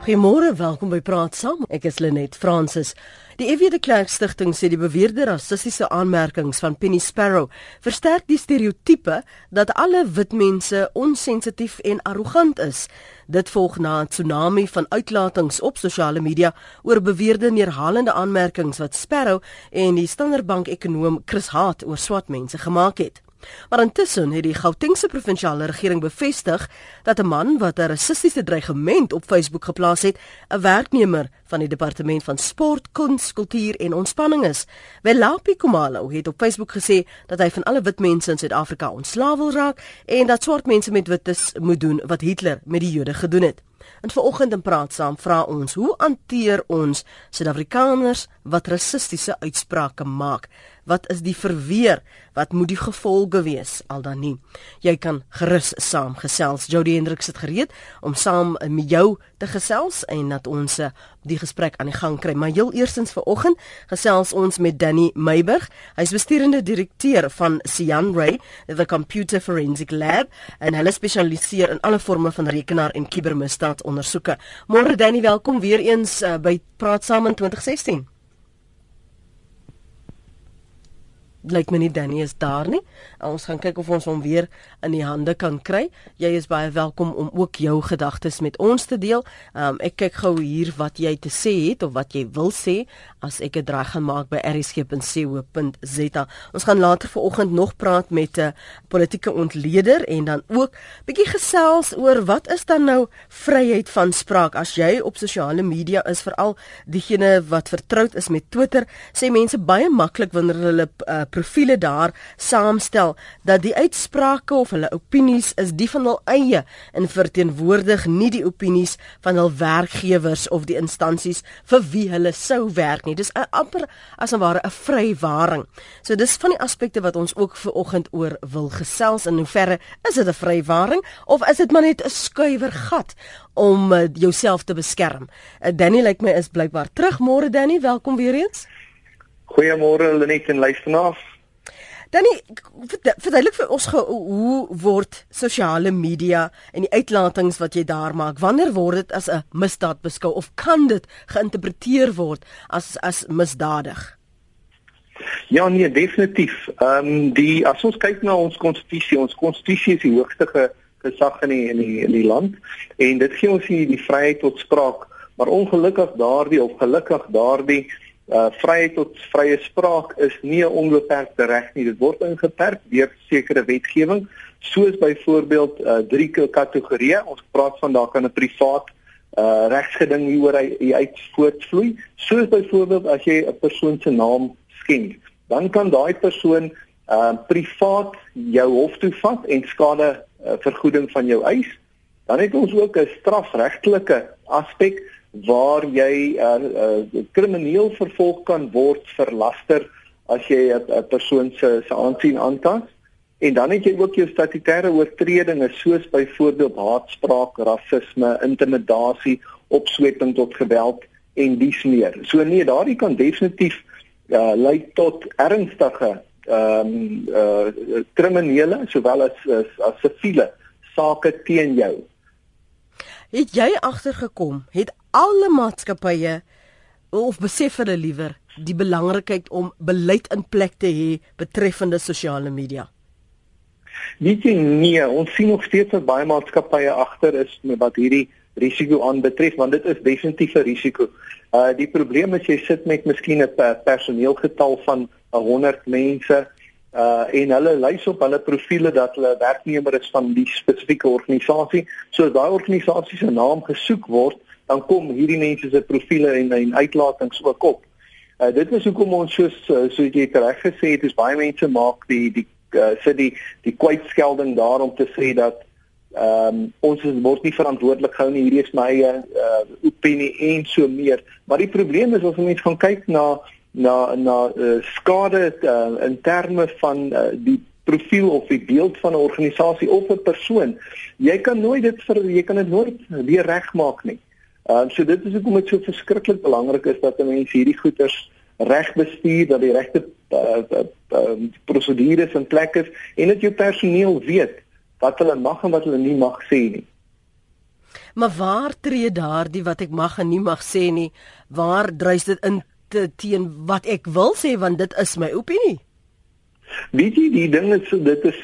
Goeiemôre, welkom by Praat Saam. Ek is Lenet Fransis. Die EW de Klerk Stichting sê die beweerde rassistiese aanmerkings van Penny Sparrow versterk die stereotipe dat alle wit mense onsensitief en arrogant is. Dit volg na 'n tsunami van uitlatings op sosiale media oor beweerde neerhalende aanmerkings wat Sparrow en die Standard Bank ekonom Chris Hart oor swart mense gemaak het. Maar intussen het die Gautengse provinsiale regering bevestig dat 'n man wat 'n rassistiese dreigement op Facebook geplaas het, 'n werknemer van die departement van sport, kuns, kultuur en ontspanning is. Welapi Kumalo het op Facebook gesê dat hy van alle wit mense in Suid-Afrika ontslaaw wil raak en dat swart mense met wites moet doen wat Hitler met die Jode gedoen het. En vanoggend in praat saam vra ons hoe hanteer ons Suid-Afrikaners wat rassistiese uitsprake maak? Wat is die verweer? Wat moet die gevolge wees al dan nie? Jy kan gerus saamgesels. Jody Hendrik sit gereed om saam met jou te gesels en dat ons eh, die gesprek aan die gang kry. Maar heel eerstens vanoggend gesels ons met Danny Meiburg. Hy's besturende direkteur van Sian Ray, the Computer Forensic Lab en hulle spesialiseer in alle forme van rekenaar en kubermisdaadondersoeke. Môre Danny, welkom weer eens uh, by Praat Saam in 2016. Lyk my nie Danny is daar nie. Ons gaan kyk of ons hom weer in die hande kan kry. Jy is baie welkom om ook jou gedagtes met ons te deel. Um, ek kyk gou hier wat jy te sê het of wat jy wil sê as ek 'n draai gaan maak by rsg.co.za. Ons gaan later vanoggend nog praat met 'n uh, politieke ontleder en dan ook bietjie gesels oor wat is dan nou vryheid van spraak as jy op sosiale media is veral diegene wat vertroud is met Twitter sê mense baie maklik wanneer hulle uh, profile daar saamstel dat die uitsprake of hulle opinies is die van hul eie en verteenwoordig nie die opinies van hul werkgewers of die instansies vir wie hulle sou werk nie. Dis amper as 'n ware 'n vrywaring. So dis van die aspekte wat ons ook ver oggend oor wil gesels in hoeverre is dit 'n vrywaring of is dit maar net 'n skuiwer gat om uh, jouself te beskerm. Uh, Danny lyk like my is blykbaar terug. Môre Danny, welkom weer eens. Goeiemôre Lenet en luisteraars. Danny, verduidelik vir ons hoe word sosiale media en die uitlatings wat jy daar maak, wanneer word dit as 'n misdaad beskou of kan dit geïnterpreteer word as as misdadig? Ja nee, definitief. Ehm um, die as ons kyk na ons konstitusie, ons konstitusie is die hoogste gesag in die in die in die land en dit gee ons die, die vryheid tot spraak, maar ongelukkig daardie of gelukkig daardie uh vryheid tot vrye spraak is nie 'n onbeperkte reg nie. Dit word ingeperk deur sekere wetgewing, soos byvoorbeeld uh drie kategorieë. Ons praat van daar kan 'n privaat uh regsgeding hieroor uit voortvloei, soos byvoorbeeld as jy 'n persoon se naam skend, dan kan daai persoon uh privaat jou hof toe vat en skade uh, vergoeding van jou eis. Dan het ons ook 'n strafregtelike aspek waar jy uh, uh, krimineel vervolg kan word vir laster as jy 'n persoon se se aansien aantas. En dan het jy ook jou statutêre oortredinge soos byvoorbeeld haatspraak, rasisme, intimidasie, opsweping tot geweld en dies meer. So nee, daardie kan definitief uh, lei tot ernstige ehm um, uh kriminele sowel as as, as siviele sake teen jou. Het jy agtergekom? Het alle maatskappye of besef hulle liewer die belangrikheid om beleid in plek te hê betreffende sosiale media? Weet jy nee, ons sien nog steeds dat baie maatskappye agter is met wat hierdie risiko aanbetref want dit is definitief 'n risiko. Uh die probleem is jy sit met miskien 'n personeelgetal van 100 mense uh en hulle lys op hulle profile dat hulle werknemer is van die spesifieke organisasie. So as daai organisasie se naam gesoek word, dan kom hierdie mense se profile en en uitlatings ook op. Uh dit is hoekom ons soos soos jy reg gesê het, is baie mense maak die die uh, sit die die kwytskelding daar om te sê dat ehm um, ons is word nie verantwoordelik gehou nie. Hierdie is my uh opinie en so meer. Maar die probleem is as mense gaan kyk na na na uh, skade uh, in terme van uh, die profiel of die beeld van 'n organisasie of 'n persoon. Jy kan nooit dit vir jy kan dit nooit weer regmaak nie. Ehm uh, so dit is hoekom dit so verskriklik belangrik is dat mense hierdie goeders reg bestuur, dat die regte uh, uh, uh, prosedures in plek is en dat jou personeel weet wat hulle mag en wat hulle nie mag sê nie. Maar waar tree daardie wat ek mag en nie mag sê nie? Waar dryf dit in te, teen wat ek wil sê want dit is my opinie? Weet jy die ding is dit is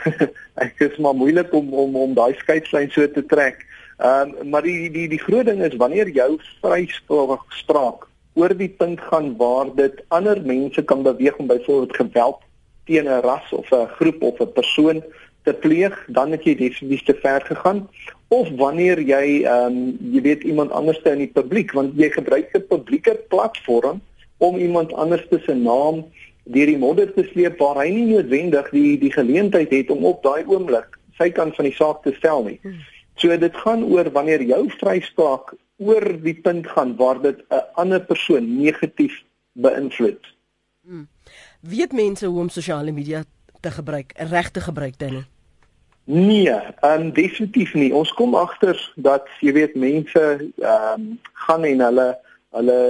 ek is maar moeilik om om om daai skeidslyn so te trek. Ehm um, maar die die die groot ding is wanneer jou vryspraak spraak oor die punt gaan waar dit ander mense kan beweeg om byvoorbeeld geweld teen 'n ras of 'n groep of 'n persoon te pleeg, dan het jy definitief te ver gegaan. Of wanneer jy ehm um, jy weet iemand anders te in die publiek want jy gebruik 'n publieke platform om iemand anders se naam deur die modder te sleep waar hy nie noodwendig die die geleentheid het om op daai oomblik sy kant van die saak te stel nie. Hmm. So dit gaan oor wanneer jou vryspraak oor die punt gaan waar dit 'n ander persoon negatief beïnvloed. Hmm. Weet mense hoe om sosiale media te gebruik, reg te gebruik dan? Nee, um, definitief nie. Ons kom agter dat jy weet mense ehm um, gaan en hulle hulle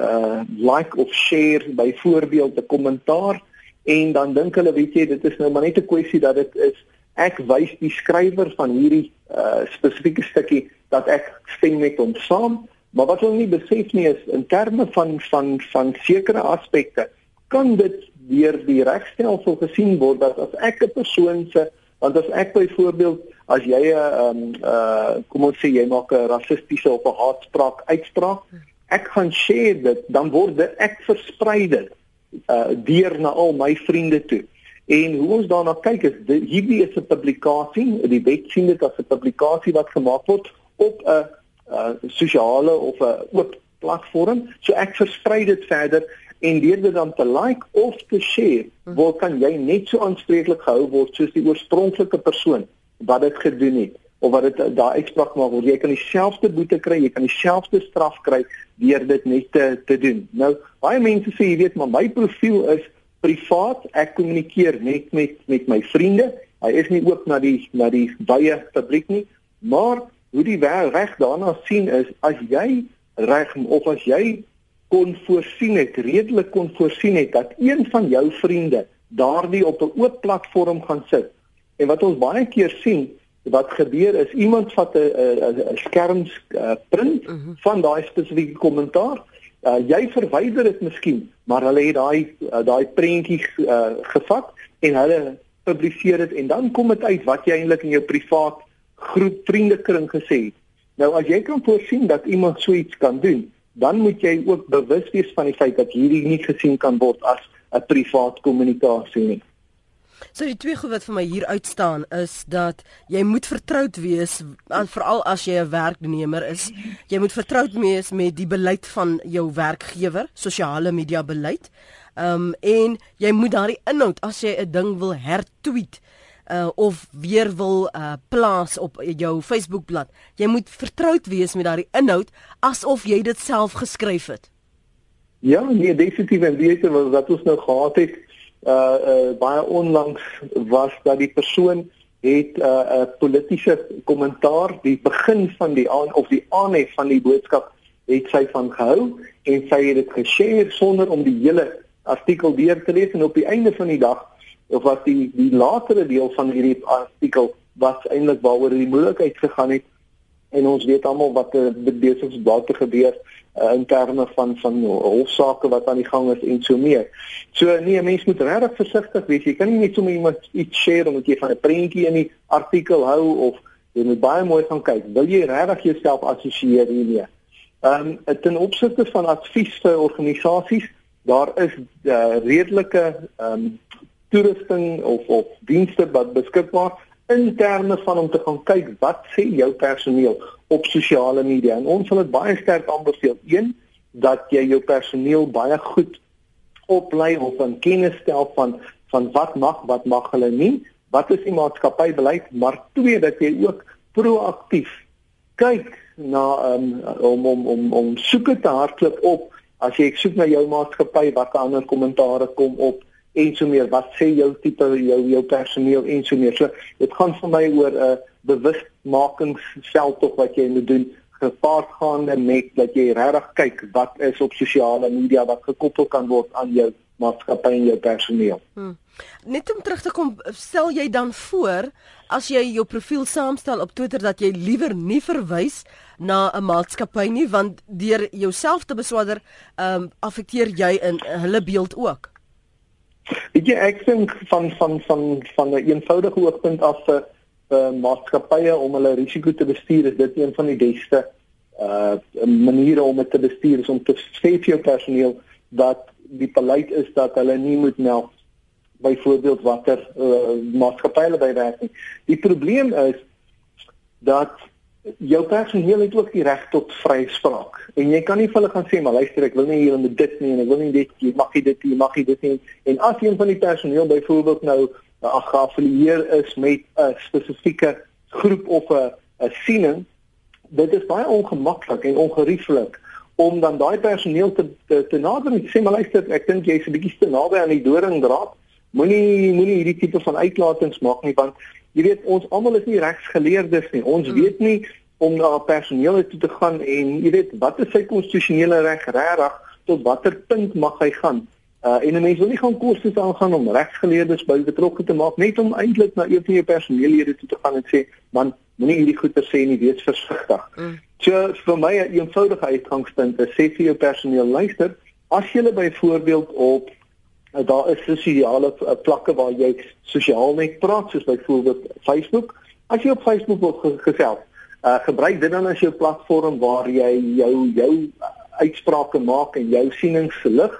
uh like of share byvoorbeeld 'n kommentaar en dan dink hulle weet jy dit is nou maar net 'n kwessie dat dit is ek wys die skrywer van hierdie uh spesifieke stukkie dat ek stem met hom saam maar wat hulle nie besef nie is in terme van van van sekere aspekte kan dit deur die regstelsel gesien word dat as ek 'n persoon se want as ek byvoorbeeld as jy 'n um, uh kom ons sê jy maak 'n rassistiese of 'n haatspraak uitspraak ek gaan share dit, dan word dit ek versprei dit uh deur na al my vriende toe. En hoe ons daarna kyk is die, hierdie is 'n publikasie, die wet sien dit as 'n publikasie wat gemaak word op 'n uh sosiale of 'n oop platform. So ek versprei dit verder en deur dit dan te like of te share, hm. word kan jy net so aanspreeklik gehou word soos die oorspronklike persoon wat dit gedoen het of wat dit daai uitspraak maak word jy kan dieselfde boete kry, jy kan dieselfde straf kry deur dit net te te doen. Nou baie mense sê jy weet maar my profiel is privaat, ek kommunikeer net met met my vriende. Hy is nie oop na die na die wye publiek nie, maar hoe die reg daarna sien is as jy reg of as jy kon voorsien het, redelik kon voorsien het dat een van jou vriende daardie op 'n oop platform gaan sit. En wat ons baie keer sien, wat gebeur is iemand vat 'n 'n skerms uh, print uh mhm. -huh. van daai spesifieke kommentaar. Uh, jy verwyder dit miskien, maar hulle het daai uh, daai prentjie uh, gevat en hulle publiseer dit en dan kom dit uit wat jy eintlik in jou privaat groep vriendekring gesê het. Nou as jy kan voorsien dat iemand so iets kan doen, dan moet jy ook bewus wees van die feit dat hierdie nie gesien kan word as 'n privaat kommunikasie nie. So die twee goed wat vir my hier uitstaan is dat jy moet vertroud wees veral as jy 'n werknemer is. Jy moet vertroud wees met die beleid van jou werkgewer, sosiale media beleid. Um en jy moet daardie inhoud as jy 'n ding wil hertweet uh of weer wil uh plaas op jou Facebook bladsy. Jy moet vertroud wees met daardie inhoud asof jy dit self geskryf het. Ja, nee, definitief en weet jy wat ons nou gehad het uh uh baie onlangs was dat die persoon het 'n uh, 'n uh, politieke kommentaar die begin van die aan of die aanhef van die boodskap het sy van gehou en sy het dit geshare sonder om die hele artikel deur te lees en op die einde van die dag of was die die latere deel van hierdie artikel was eintlik waaroor die moeilikheid gegaan het en ons weet almal wat besig is om te gebeur uh, in terme van van hofsaake wat aan die gang is en so meer. So nee, mense moet regtig versigtig wees. Jy kan nie net sommer iemand iets share omdat jy van 'n prentjie in die artikel hou of jy moet baie mooi gaan kyk. Wil jy regtig jouself assosieer hiermee? Ehm um, ten opsigte van advies vir organisasies, daar is uh, redelike ehm um, toerusting of of dienste wat beskikbaar in terme van om te gaan kyk wat sê jou personeel op sosiale media. En ons wil dit baie sterk aanbeveel. Een dat jy jou personeel baie goed oplei of in kennis stel van van wat mag, wat mag hulle nie, wat is die maatskappybeleid, maar twee dat jy ook proaktief kyk na um, om om om om soeke te hardloop op. As jy soek na jou maatskappy wat ander kommentare kom op en so meer wat sê jou tipe jou jou personeel en so meer. So dit gaan vir my oor 'n uh, bewustmakingsveldtog wat jy moet doen gepaardgaande met dat jy regtig kyk wat is op sosiale media wat gekoppel kan word aan jou maatskappy en jou personeel. Hmm. Net om terug te kom, stel jy dan voor as jy jou profiel saamstel op Twitter dat jy liewer nie verwys na 'n maatskappy nie want deur jouself te beswader, ehm um, affekteer jy in hulle beeld ook. Weet jy ek dink van van van van 'n een eenvoudige oogpunt af vir uh, maatskappye om hulle risiko te bestuur is dit een van die beste uh maniere om dit te bestuur is om te sê vir jou personeel dat die beleid is dat hulle nie moet meld byvoorbeeld watter uh, maatskappye hulle bywerk nie. Die probleem is dat jou personeel het ook die reg tot vrye spraak. En jy kan nie vir hulle gaan sê maar luister ek wil nie julle moet dit nie en ek wil nie dit jy mag nie dit jy mag nie dit nie. En as een van die personeel byvoorbeeld nou geaffilieer is met 'n spesifieke groep of 'n 'n siening, dit is baie ongemaklik en ongerieflik om dan daai personeel te te, te nader en sê maar luister ek dink jy's 'n bietjie te naby aan die doringdraad Moenie moenie hierdie tipe van uitlatings maak nie want jy weet ons almal is nie regsgeleerdes nie. Ons hmm. weet nie om na personeel toe te gaan en jy weet wat is sy konstitusionele reg regtig tot watter punt mag hy gaan? Uh en 'n mens wil nie gaan kostes aangaan om regsgeleerdes by betrokke te maak net om eintlik na een van jou personeellede toe te gaan en sê man moenie hierdie goeie sê nie wees versigtig. Mm. So vir my 'n eenvoudige uitgangspunt is sê vir jou personeel luister as jy byvoorbeeld op Nou daar is sosiale eh, vlakke waar jy sosiaal net praat soos byvoorbeeld Facebook. As jy op Facebook wil gesels, uh, gebruik dit dan as jou platform waar jy jou jou uitsprake maak en jou sienings lig,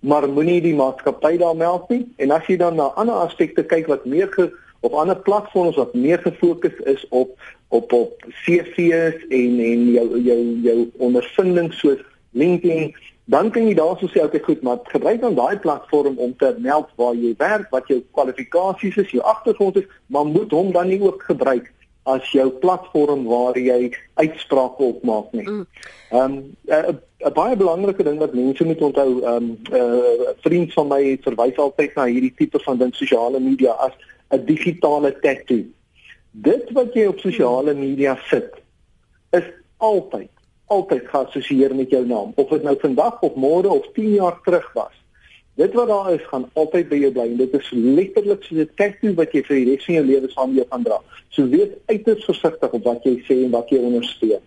maar moenie die maatskappy daar meld nie. En as jy dan na ander aspekte kyk wat meer ge, op ander platforms wat meer gefokus is op op op CV's en en jou jou jou ondervinding soos LinkedIn dan kan jy daarso sê okay goed, maar gebruik dan daai platform om te meld waar jy werk, wat jou kwalifikasies is, jou agtergrond is, maar moet hom dan nie ook gebruik as jou platform waar jy uitsprake op maak nie. Mm. Ehm um, 'n baie belangrike ding wat mense moet onthou, ehm um, 'n uh, vriend van my verwys altyd na hierdie tipe van ding sosiale media as 'n digitale tattoo. Dit wat jy op sosiale media sit is altyd altyd geassosieer met jou naam of dit nou vandag of môre of 10 jaar terug was. Dit wat daar is gaan altyd by jou bly en dit is letterlik so 'n tattoo wat jy vir die res van jou lewe saam met jou gaan dra. So wees uiters versigtig op wat jy sê en wat jy ondersteun.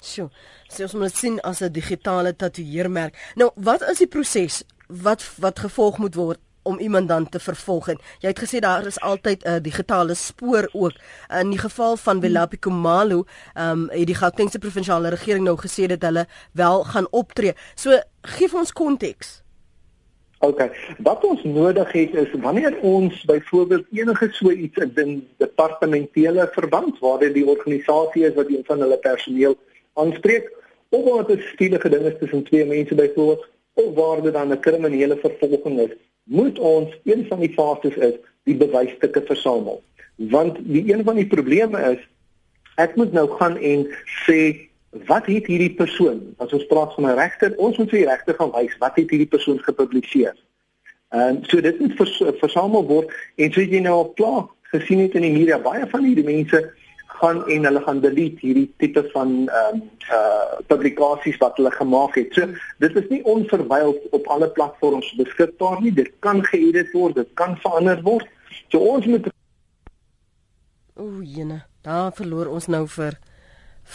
Sjoe. So ons moet sien as 'n digitale tatoeëermerk. Nou, wat is die proses wat wat gevolg moet word om iemand dan te vervolg en jy het gesê daar is altyd 'n uh, digitale spoor ook. In die geval van Welapi Komalo ehm um, het die Gautengse provinsiale regering nou gesê dat hulle wel gaan optree. So gee ons konteks. OK. Wat ons nodig het is wanneer ons byvoorbeeld enige so iets in 'n departementele verband waar dit die organisasie is wat een van hulle personeel aanspreek of wat 'n stielige ding is tussen twee mense byvoorbeeld of waar dit dan 'n kriminele vervolging is moet ons een van die fases is die bewysstukke versamel. Want die een van die probleme is ek moet nou gaan en sê wat het hierdie persoon as ons praat van 'n regter, ons moet vir die regter gaan wys wat het hierdie persoon gepubliseer. En so dit moet vers, versamel word en so jy nou op plaas gesien het in die media baie van hierdie mense gaan en hulle gaan delete hierdie tipe van ehm um, uh publikasies wat hulle gemaak het. So dit is nie onverwyld op alle platforms beskikbaar nie. Dit kan geëdit word, dit kan verander word. So ons moet Ooh, jene. Daar verloor ons nou vir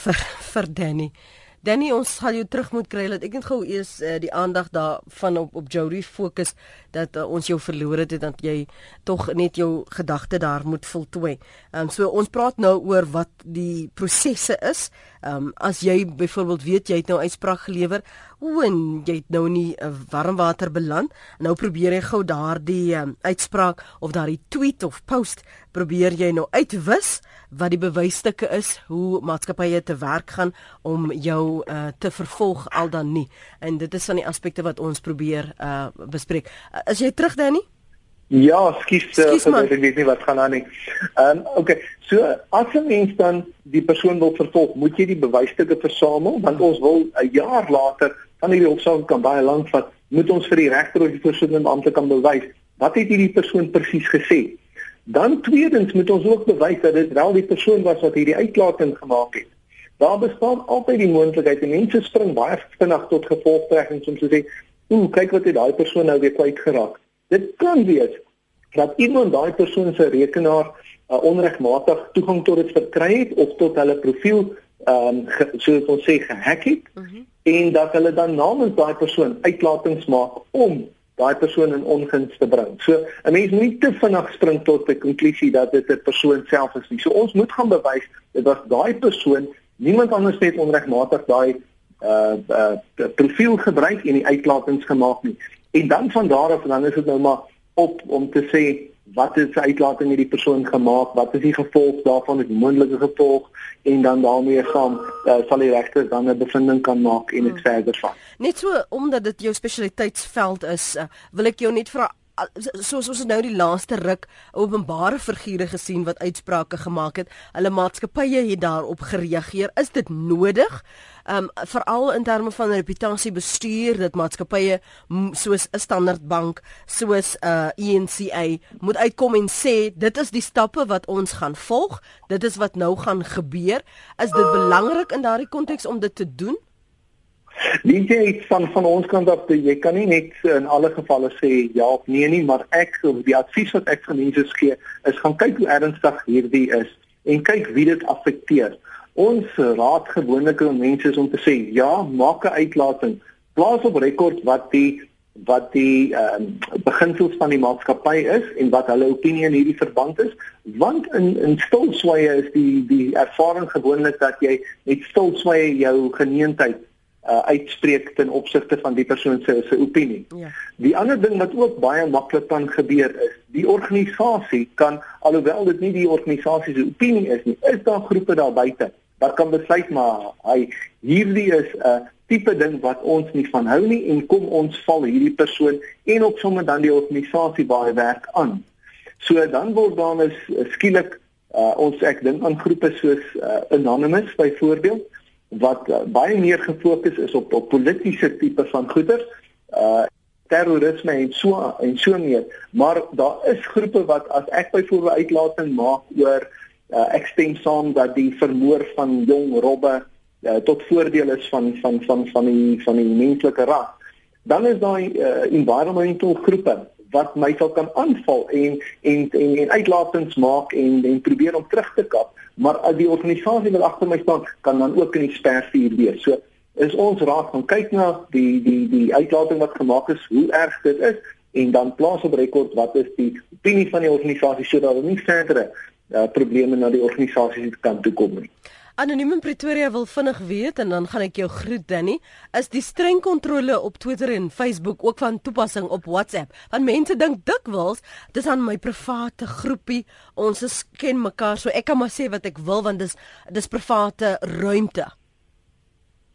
vir vir Danny. Danny, ons sal jou terug moet kry dat ek net gou eers uh, die aandag daar van op op Jody fokus dat uh, ons jou verloor het en dat jy tog net jou gedagte daar moet voltooi. Ehm um, so ons praat nou oor wat die prosesse is. Ehm um, as jy byvoorbeeld weet jy het nou uitspraak gelewer, o en jy het nou nie 'n uh, warm water beland, nou probeer jy gou daardie um, uitspraak of daardie tweet of post probeer jy nou uitwis wat die bewysstukke is hoe maatskappye te werk gaan om jou uh, te vervolg al dan nie. En dit is van die aspekte wat ons probeer uh, bespreek. Uh, is jy terug Danny? Ja, skies uh, ek weet nie wat gaan aan nie. Ehm um, okay, so as 'n mens dan die persoon wil vervolg, moet jy die bewysstukke versamel want ons wil 'n jaar later van hierdie hofsaak kan baie lank vat. Moet ons vir die regter of die persoon amptelik kan bewys wat het hierdie persoon presies gesê? Dan tweedens moet ons ook bewys dat dit wel die persoon was wat hierdie uitlating gemaak het. Daar bestaan altyd die moontlikheid en mense spring baie vinnig tot gevolgtrekkings om te sê "Ooh, kyk wat het daai persoon nou weer kwyt geraak." Dit kan wees dat iemand daai persoon se rekenaar uh, onregmatig toegang tot dit verkry het of tot hulle profiel ehm um, soos ons sê gehack het mhm. -huh. en dat hulle dan namens daai persoon uitlatings maak om daai persoon in ongunst te bring. So 'n mens moet nie te vinnig spring tot 'n konklusie dat dit 'n persoon self is nie. So ons moet gaan bewys dit was daai persoon, niemand anders het onregmatig daai uh uh profiel gebruik en die uitlatings gemaak nie. En dan van daar af dan is dit nou maar op om te sê wat is die uitlating hierdie persoon gemaak, wat is die gevolg daarvan, die moontlike gevolg en dan daarmee gaan uh, sal die regter dan 'n bevinding kan maak en dit hmm. verder van. Net so omdat dit jou spesialiteitsveld is, uh, wil ek jou net vra soos ons nou die laaste ruk openbare figure gesien wat uitsprake gemaak het, hulle maatskappye het daarop gereageer. Is dit nodig? Um veral in terme van reputasie bestuur dat maatskappye soos 'n Standard Bank, soos 'n uh, ENCA moet uitkom en sê dit is die stappe wat ons gaan volg. Dit is wat nou gaan gebeur. Is dit belangrik in daardie konteks om dit te doen? Nie jy van van ons kant af jy kan nie net in alle gevalle sê ja of nee nie, maar ek die advies wat ek vir mense gee is gaan kyk hoe ernstig hierdie is en kyk wie dit affekteer. Ons raad gewoonlik aan mense is om te sê ja, maak 'n uitlating. Plaas op rekord wat die wat die uh, beginsels van die maatskappy is en wat hulle opinie in hierdie verband is want in in stilswye is die die ervaring gewoonlik dat jy met stilswye jou geneentheid uh, uitspreek ten opsigte van die persoon se se opinie. Ja. Die ander ding wat ook baie maklik kan gebeur is, die organisasie kan alhoewel dit nie die organisasie se opinie is nie, is daar groepe daar buite wat kan besluit maar hy hierdie is 'n uh, tipe ding wat ons nie van hou nie en kom ons val hierdie persoon en op sommer dan die organisasie hy werk aan. So dan word dan is skielik uh, ons ek dink aan groepe soos uh, Anonymous byvoorbeeld wat uh, baie meer gefokus is op op politieke tipe van goeder, uh terrorisme en so en so meer. Maar daar is groepe wat as ek byvoorbeeld uitlating maak oor uh, ek stem saam dat die vermoor van jong robbe uh, tot voordeel is van van van van die van die menslike ras. Dan is daar uh, environmental groepe wat my sal kan aanval en en en, en uitlatings maak en en probeer om terug te kap maar as die organisasie wat agter my staan kan dan ook in die spervuur wees. So is ons raad van kyk na die die die uitlating wat gemaak is, hoe erg dit is en dan plaas op rekord wat is die opinie van die organisasie sodat hulle nie verdere uh, probleme na die organisasie kan toe kom nie. Anoniem in Pretoria wil vinnig weet en dan gaan ek jou groet Danny, is die streng kontrole op Twitter en Facebook ook van toepassing op WhatsApp? Want mense dink dikwels dis aan my private groepie, ons is ken mekaar, so ek kan maar sê wat ek wil want dis dis private ruimte.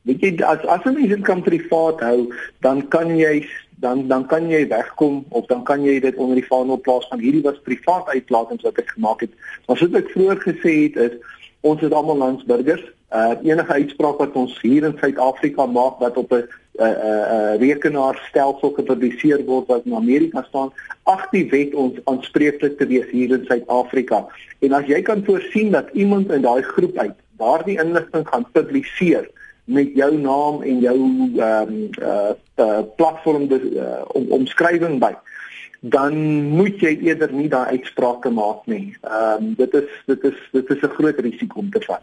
Weet jy as as jy dit kan privaat hou, dan kan jy dan dan kan jy wegkom of dan kan jy dit onder die vaandel plaas van hierdie was privaat uitlatings wat ek gemaak het. Maar soos ek vroeër gesê het is ons is almal landsburgers. Uh enige uitspraak wat ons hier in Suid-Afrika maak wat op 'n uh, uh, uh, rekenaarstelsel gepubliseer word wat in Amerika staan, ag die wet ons aanspreeklik te wees hier in Suid-Afrika. En as jy kan voorsien dat iemand in daai groep uit daardie inligting gaan publiseer met jou naam en jou ehm um, uh, uh platform uh, om omskrywing by dan moet jy eerder nie daai uitsprake maak nie. Ehm um, dit is dit is dit is 'n groot risiko om te vat.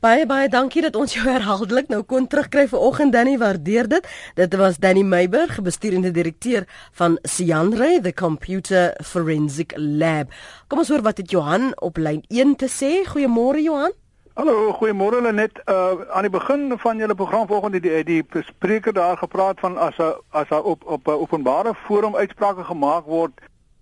Baie baie dankie dat ons jou herhaaldelik nou kon terugkry vanoggend Danny waardeer dit. Dit was Danny Meiberg, bestuurende direkteur van Sianre the Computer Forensic Lab. Kom ons hoor wat het Johan op lyn 1 te sê. Goeiemôre Johan. Hallo, goeiemôre net uh aan die begin van julle program vanoggend die die spreker daar gepraat van as 'n as 'n op op 'n openbare forum uitsprake gemaak word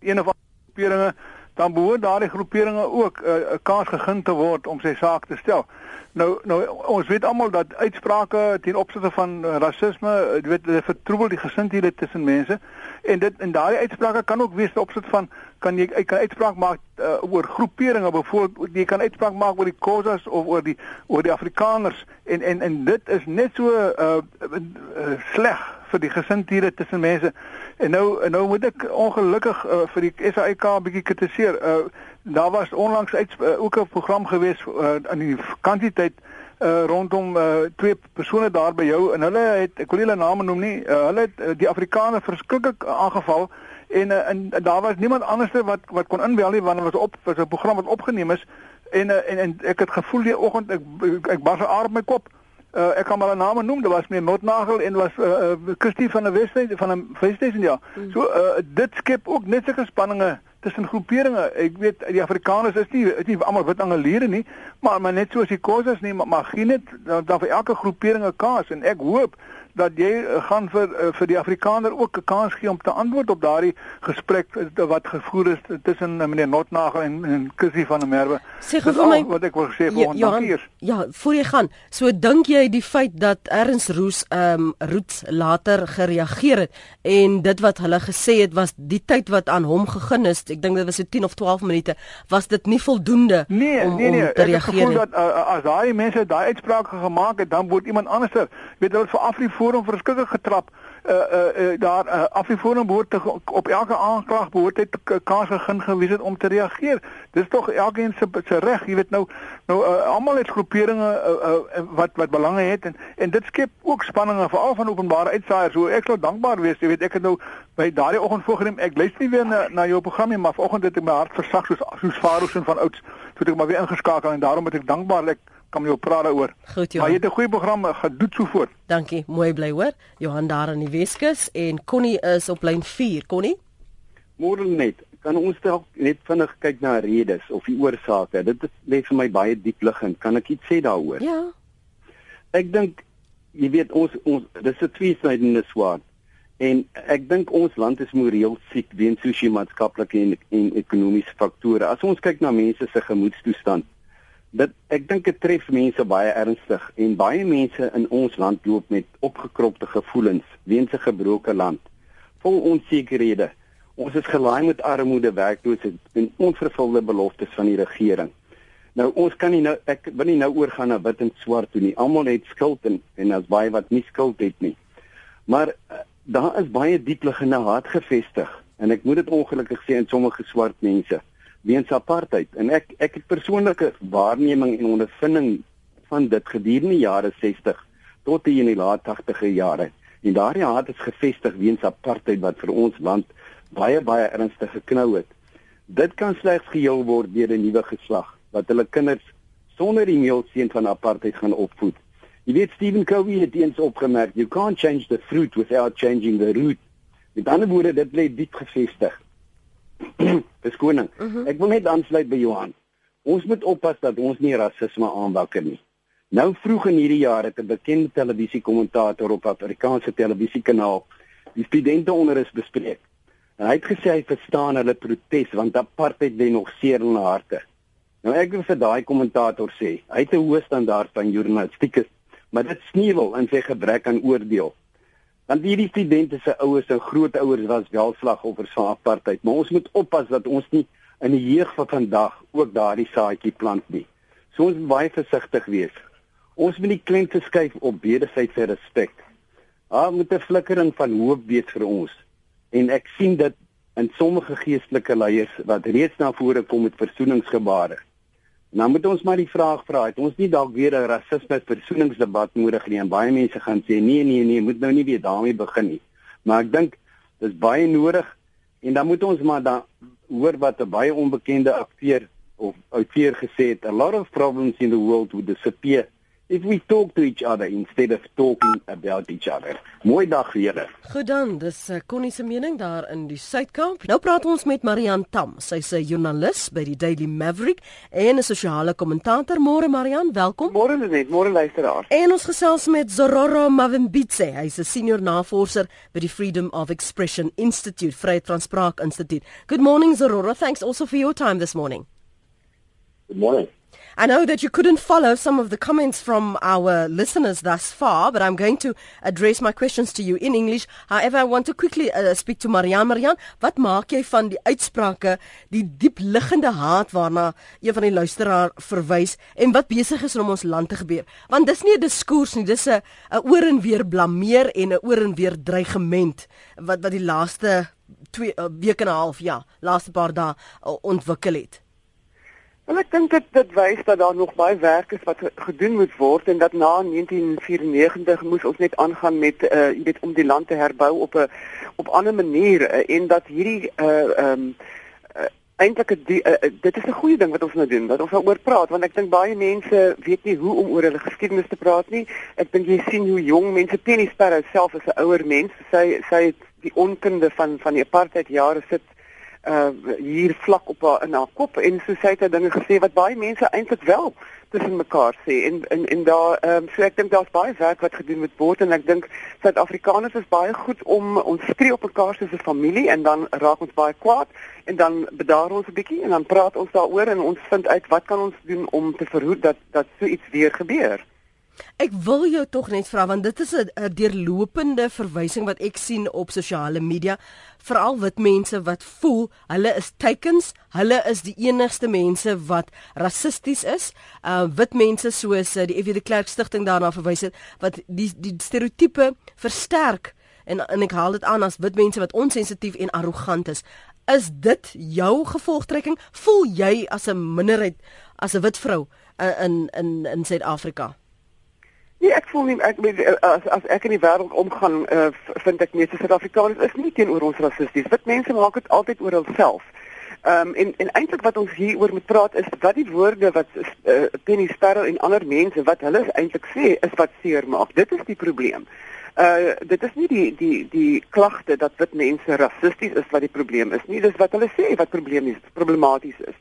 een of ander groeperinge dan behoort daardie groeperinge ook 'n uh, kans gegee te word om sy saak te stel. Nou nou ons weet almal dat uitsprake ten opsigte van rasisme, jy weet, vertroebel die gesindhede tussen mense en dit en daardie uitsprake kan ook wees ten opsigte van kan jy kan uitspraak maak uh, oor groeperinge byvoorbeeld jy kan uitspraak maak oor die Khoisas of oor die oor die Afrikaners en en en dit is net so uh, uh, sleg vir die gesindhede tussen mense en nou nou moet ek ongelukkig uh, vir die SAIK 'n bietjie kritiseer uh, daar was onlangs uit, uh, ook 'n program gewees uh, in die vakansietyd uh rondom uh twee persone daar by jou en hulle het ek wil hulle name noem nie. Uh, hulle het uh, die Afrikaners verskriklik aangeval en, uh, en en daar was niemand anderste wat wat kon inbel nie dit was op was 'n program wat opgeneem is en uh, en en ek het gevoel die oggend ek ek, ek bars aard my kop. Uh, ek kan maar 'n naam noem, dit was meer Notnagel en was uh, uh, Christie van der Westheid van 'n Weststation ja. Mm. So uh, dit skep ook net sulke spanninge tussen groeperinge. Ek weet die Afrikaners is nie is nie almal wit angeliere nie, maar maar net soos die Khoisas nie, maar, maar gee net dan, dan vir elke groepering 'n kans en ek hoop dat jy uh, gaan vir uh, vir die Afrikaner ook 'n kans gee om te antwoord op daardie gesprek uh, wat gevoer is tussen meneer Notnagel en en Kussie van der Merwe. Sê gou vir my wat ek wil sê volgende ja, keer. Ja, voor jy gaan. So dink jy die feit dat Erns Roos ehm um, Roots later gereageer het en dit wat hulle gesê het was die tyd wat aan hom gegee is, ek dink dit was so 10 of 12 minute, was dit nie voldoende nee, om nee, nee, om te reageer nie. Nee, nee, ek voel dat uh, as daai mense daai uitspraak gemaak het, dan word iemand anderser. Weet hulle vir Afriforum forum verskriklik getrap. Uh uh, uh daar uh, af die forum behoort te, op elke aanklag behoort hy kans gegee gewees het om te reageer. Dis tog elkeen se se reg, jy weet nou nou uh, almal het groeperinge uh, uh, wat wat belange het en en dit skep ook spanninge veral van openbare uitsaaiers. So ek sou dankbaar wees, jy weet ek het nou by daardie oggend voorgeneem. Ek luister nie weer na na jou program nie, maar vanoggend het ek my hart versag soos soos Faroes van ouds. Toe het ek maar weer ingeskakel en daarom het ek dankbaar ek kan jy praat daaroor. Goed, Johan. Maar jy het 'n goeie program gedoen so voort. Dankie. Mooi bly hoor. Johan daar in die Weskus en Connie is op lyn 4. Connie? Môre net. Kan ons dalk net vinnig kyk na redes of die oorsake? Dit lê vir my baie diep liggend. Kan ek iets sê daaroor? Ja. Ek dink jy weet ons ons dis 'n tweesnydende swaard. En ek dink ons land is moreel siek weens sosio-maatskaplike en, en ekonomiese faktore. As ons kyk na mense se gemoedstoestand, dit ek dink dit tref mense baie ernstig en baie mense in ons land loop met opgekropte gevoelens weens 'n gebroke land. Vol onsekerhede ons is gelaai met armoede werkloosheid en onvervulde beloftes van die regering. Nou ons kan nie nou ek wil nie nou oorgaan na wit en swart toe nie. Almal het skuld en en as baie wat nie skuld het nie. Maar uh, daar is baie diepliggende haat gevestig en ek moet dit ongelukkig sê in sommige swart mense weens apartheid. En ek ek het persoonlike waarneming en ondervinding van dit gedurende die jare 60 tot in die laat 80e jare. En daardie haat is gevestig weens apartheid wat vir ons land baie baie ernstig geknou het. Dit kan slegs geheel word deur 'n nuwe geslag wat hulle kinders sonder die meelseën van apartheid gaan opvoed. Jy weet Stephen Covey het eens opgemerk you can't change the fruit without changing the root. Met ander woorde dit lê diep gevestig Beskoning. Uh mhm. -huh. Ek wil net aansluit by Johan. Ons moet oppas dat ons nie rasisme aanwakker nie. Nou vroeg in hierdie jaar het 'n bekende televisiekommentator op Afrikaanse televisiekanaal die studente onder is bespreek. En hy het gesê hy verstaan hulle protes want apartheid lê nog seer in hulle harte. Nou ek wil vir daai kommentator sê, hy het 'n hoë standaard van journalistiek, maar dit sneeuwel in sy gebrek aan oordeel. Want hierdie studente se ouers en grootouers was wel slagoffers van apartheid, maar ons moet oppas dat ons nie in die jeug van vandag ook daardie saadjie plant nie. So ons moet baie versigtig wees. Ons moet nie klem te skuif op wederwysige respek. Daar moet 'n flikkering van hoop wees vir ons. En ek sien dit in sommige geestelike leiers wat reeds na vore kom met versoeningsgebare. Nou moet ons maar die vraag vra, het ons nie dalk weer 'n rasisme versoeningsdebat nodig nie? En baie mense gaan sê nee nee nee, moet nou nie weer daarmee begin nie. Maar ek dink dis baie nodig en dan moet ons maar dan hoor wat 'n baie onbekende akteur of outeur gesê het, a lot of problems in the world would disappear if we talk to each other instead of talking about each other. Mooi dag julle. Goed dan, dis uh, Connie se mening daar in die Suidkamp. Nou praat ons met Marian Tam. Sy's 'n joernalis by die Daily Maverick en 'n sosiale kommentator. Môre Marian, welkom. Môre net, môre luisteraar. En ons gesels met Zororo Mavimbitse. Hy's 'n senior navorser by die Freedom of Expression Institute, Vrye Transpraak Instituut. Good morning Zororo. Thanks also for your time this morning. Good morning. I know that you couldn't follow some of the comments from our listeners thus far, but I'm going to address my questions to you in English. However, I want to quickly uh, speak to Marian. Marian, wat maak jy van die uitsprake, die diepliggende haat waarna een van die luisteraar verwys en wat besig is om ons land te gebeur? Want dis nie 'n diskurs nie, dis 'n oor en weer blameer en 'n oor en weer dreigement wat wat die laaste twee uh, weke en 'n half, ja, laaste paar dae uh, ontwikkel het. Wel ek dink dit dit wys dat daar nog baie werk is wat gedoen moet word en dat na 1994 moes ons net aangaan met uh jy weet om die land te herbou op 'n op ander maniere uh, en dat hierdie uh ehm um, uh, eintlik uh, dit is 'n goeie ding wat ons nou doen dat ons daaroor praat want ek dink baie mense weet nie hoe om oor hulle geskiedenis te praat nie. Ek dink jy sien hoe jong mense Penny Sparrow self as 'n ouer mens, sy sy het die onkunde van van die apartheid jare sit uh hier vlak op haar in haar kop. En so sê hy dinge gesê wat baie mense eintlik wel tussen mekaar sê. En en en daar ehm um, so ek dink daar's baie werk wat gedoen moet word. En ek dink Suid-Afrikaners is baie goed om ons skree op mekaar soos 'n familie en dan raak ons baie kwaad en dan bedaar ons 'n bietjie en dan praat ons daaroor en ons vind uit wat kan ons doen om te verhoed dat dat so iets weer gebeur. Ek wil jou tog net vra want dit is 'n deurlopende verwysing wat ek sien op sosiale media, veral wit mense wat voel hulle is teikens, hulle is die enigste mense wat rassisties is. Uh wit mense soos uh, die FW de Klerk stigting daarna verwys het wat die die stereotipe versterk en en ek haal dit aan as wit mense wat onsensitief en arrogant is. Is dit jou gevolgtrekking? Voel jy as 'n minderheid as 'n wit vrou uh, in in in Suid-Afrika? Nee, ek voel nie ek eh, as as ek in die wêreld omgaan, uh, vind ek meeste Suid-Afrikaners is nie teenoor ons rassisties. Wit mense maak dit altyd oor hulself. Ehm um, en en eintlik wat ons hier oor moet praat is wat die woorde wat uh, Penny Sparrow en ander mense wat hulle eintlik sê is wat seer maak. Dit is die probleem. Uh dit is nie die die die klagte dat wit mense rassisties is wat die probleem is nie. Dis wat hulle sê wat probleem is, problematies is.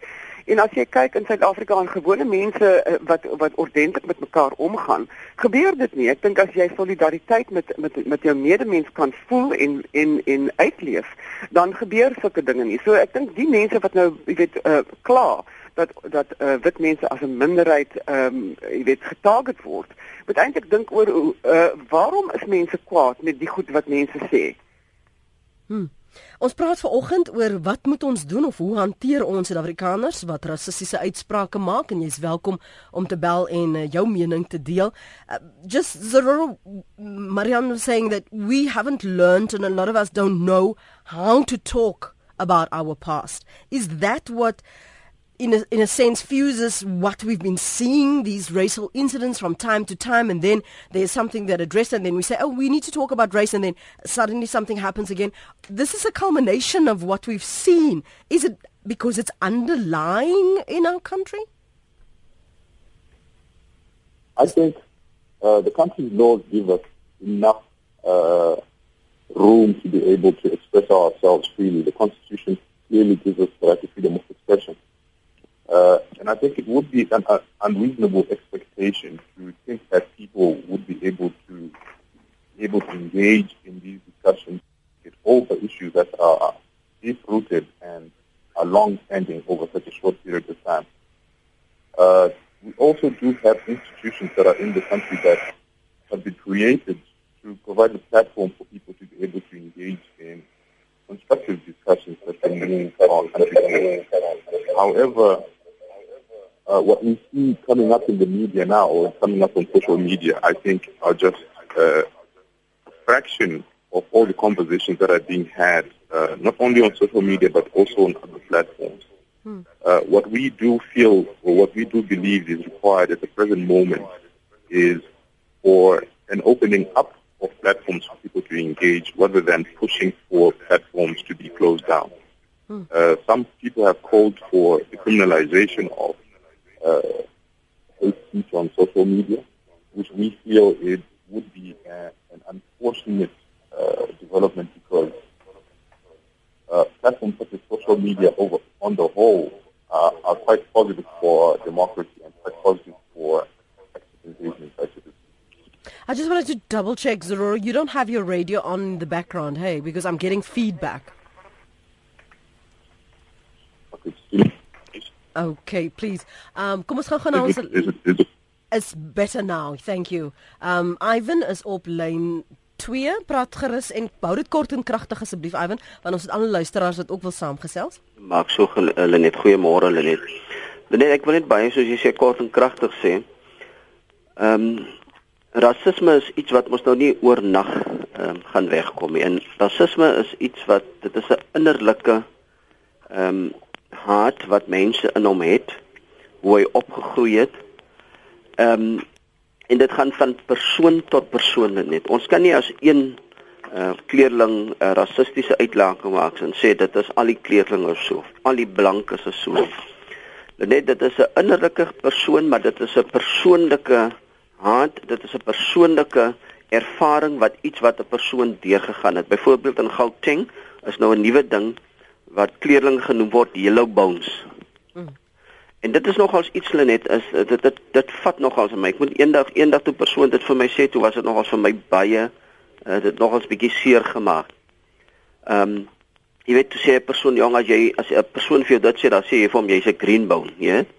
En as jy kyk in Suid-Afrika aan gewone mense uh, wat wat ordentlik met mekaar omgaan, gebeur dit nie. Ek dink as jy solidariteit met met met jou medemens kan voel en en en uitleef, dan gebeur sulke dinge nie. So ek dink die mense wat nou, jy weet, uh kla dat dat uh, wit mense as 'n minderheid ehm um, jy weet getarget word. Moet eintlik dink oor uh waarom is mense kwaad met die goed wat mense sê? Hm. Ons praat vanoggend oor wat moet ons doen of hoe hanteer ons Suid-Afrikaners wat rassistiese uitsprake maak en jy's welkom om te bel en uh, jou mening te deel. Uh, just Zero Marianne was saying that we haven't learned and a lot of us don't know how to talk about our past. Is that what in a, in a sense fuses what we've been seeing these racial incidents from time to time and then there's something that addressed and then we say oh we need to talk about race and then suddenly something happens again. This is a culmination of what we've seen. Is it because it's underlying in our country? I think uh, the country's laws give us enough uh, room to be able to express ourselves freely. The constitution clearly gives us the right to freedom of expression uh, and I think it would be an uh, unreasonable expectation to think that people would be able to able to engage in these discussions with all the issues that are deep rooted and are long standing over such a short period of time. Uh, we also do have institutions that are in the country that have been created to provide a platform for people to be able to engage in constructive discussions that can move our country. However, uh, what we see coming up in the media now or coming up on social media, I think are just uh, a fraction of all the conversations that are being had, uh, not only on social media but also on other platforms. Hmm. Uh, what we do feel or what we do believe is required at the present moment is for an opening up of platforms for people to engage rather than pushing for platforms to be closed down. Hmm. Uh, some people have called for the criminalization of uh, hate speech on social media, which we feel it would be a, an unfortunate uh, development because uh, platforms such as social media over on the whole uh, are quite positive for democracy and quite positive for. I just wanted to double check, Zororo, you don't have your radio on in the background, hey, because I'm getting feedback. Okay, please. Um kom ons gaan gaan na ons is better now. Thank you. Um Ivan is op lyn 2. Praat gerus en bou dit kort en kragtig asseblief Ivan, want ons het ander luisteraars wat ook wil saamgesels. Maak so hulle net goeiemôre hulle net. Nee, ek wil net baie soos jy sê kort en kragtig sê. Um rasisme is iets wat ons nou nie oornag um, gaan wegkom nie. En rasisme is iets wat dit is 'n innerlike ehm um, haat wat mense in hom het hoe hy opgegroei het. Ehm um, en dit gaan van persoon tot persoon net. Ons kan nie as een uh, kleerling 'n uh, rassistiese uitlaking maak en sê dit is al die kleerlinge so, al die blankes is so. Net dit is 'n innerlike persoon, maar dit is 'n persoonlike haat, dit is 'n persoonlike ervaring wat iets wat 'n persoon deurgegaan het. Byvoorbeeld in Gauteng is nou 'n nuwe ding wat kleerling genoem word yellow bones. Hmm. En dit is nogals iets Lenet is dit dit dit vat nogals aan my. Ek moet eendag eendag toe persoon dit vir my sê toe was dit nogals vir my baie uh, dit nogals bietjie seer gemaak. Ehm um, jy weet toe sê 'n persoon jong as jy as 'n persoon vir jou dit sê dan sê jy vir hom jy's 'n green bone, jy weet.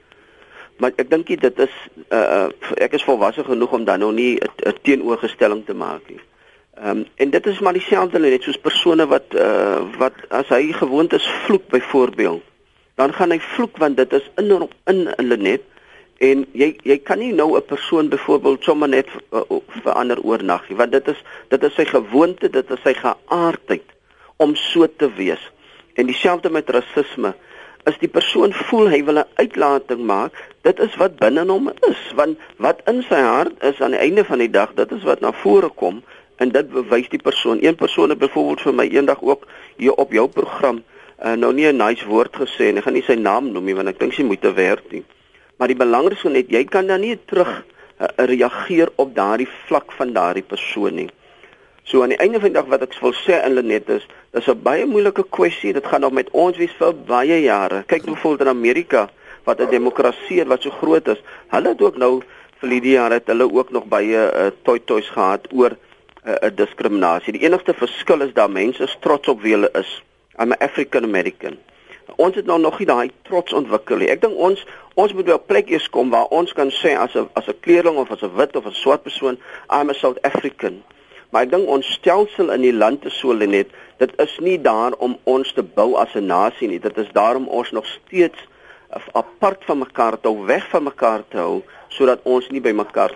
Maar ek dink dit is uh, ek is volwasse genoeg om dan nou nie 'n teenoorgestelling te maak nie. Ehm um, en dit is maar dieselfde net soos persone wat uh, wat as hy gewoond is vloek byvoorbeeld, dan gaan hy vloek want dit is in in hulle net en jy jy kan nie nou 'n persoon byvoorbeeld sommer net uh, verander oornag nie want dit is dit is sy gewoonte, dit is sy geaardheid om so te wees. En dieselfde met rasisme is die persoon voel hy wil 'n uitlating maak, dit is wat binne hom is, want wat in sy hart is aan die einde van die dag, dit is wat na vore kom en dit bewys die persoon. Een persoon het byvoorbeeld vir my eendag ook hier op jou program uh, nou nie 'n nice woord gesê en ek gaan nie sy naam noem nie want ek dink sy moet te werk nie. Maar die belangrikste net jy kan dan nie terug uh, reageer op daardie vlak van daardie persoon nie. So aan die einde van die dag wat ek wil sê in Lenet is, dis 'n baie moeilike kwessie. Dit gaan nog met ons wees vir baie jare. Kyk byvoorbeeld in Amerika wat 'n demokrasie wat so groot is. Hulle het ook nou vir die jare het hulle ook nog baie uh, toy toys gehad oor 'n uh, diskriminasie. Die enigste verskil is dat mense trots op wie hulle is. I'm an African American. Ons het nou nog nie daai trots ontwikkel nie. Ek dink ons ons moet by 'n plek eers kom waar ons kan sê as 'n as 'n kleerling of as 'n wit of 'n swart persoon, I'm a South African. Maar ek dink ons stelsel in die land is so net, dit is nie daar om ons te bou as 'n nasie nie. Dit is daar om ons nog steeds apart van mekaar te hou, weg van mekaar te hou sodat ons nie by mekaar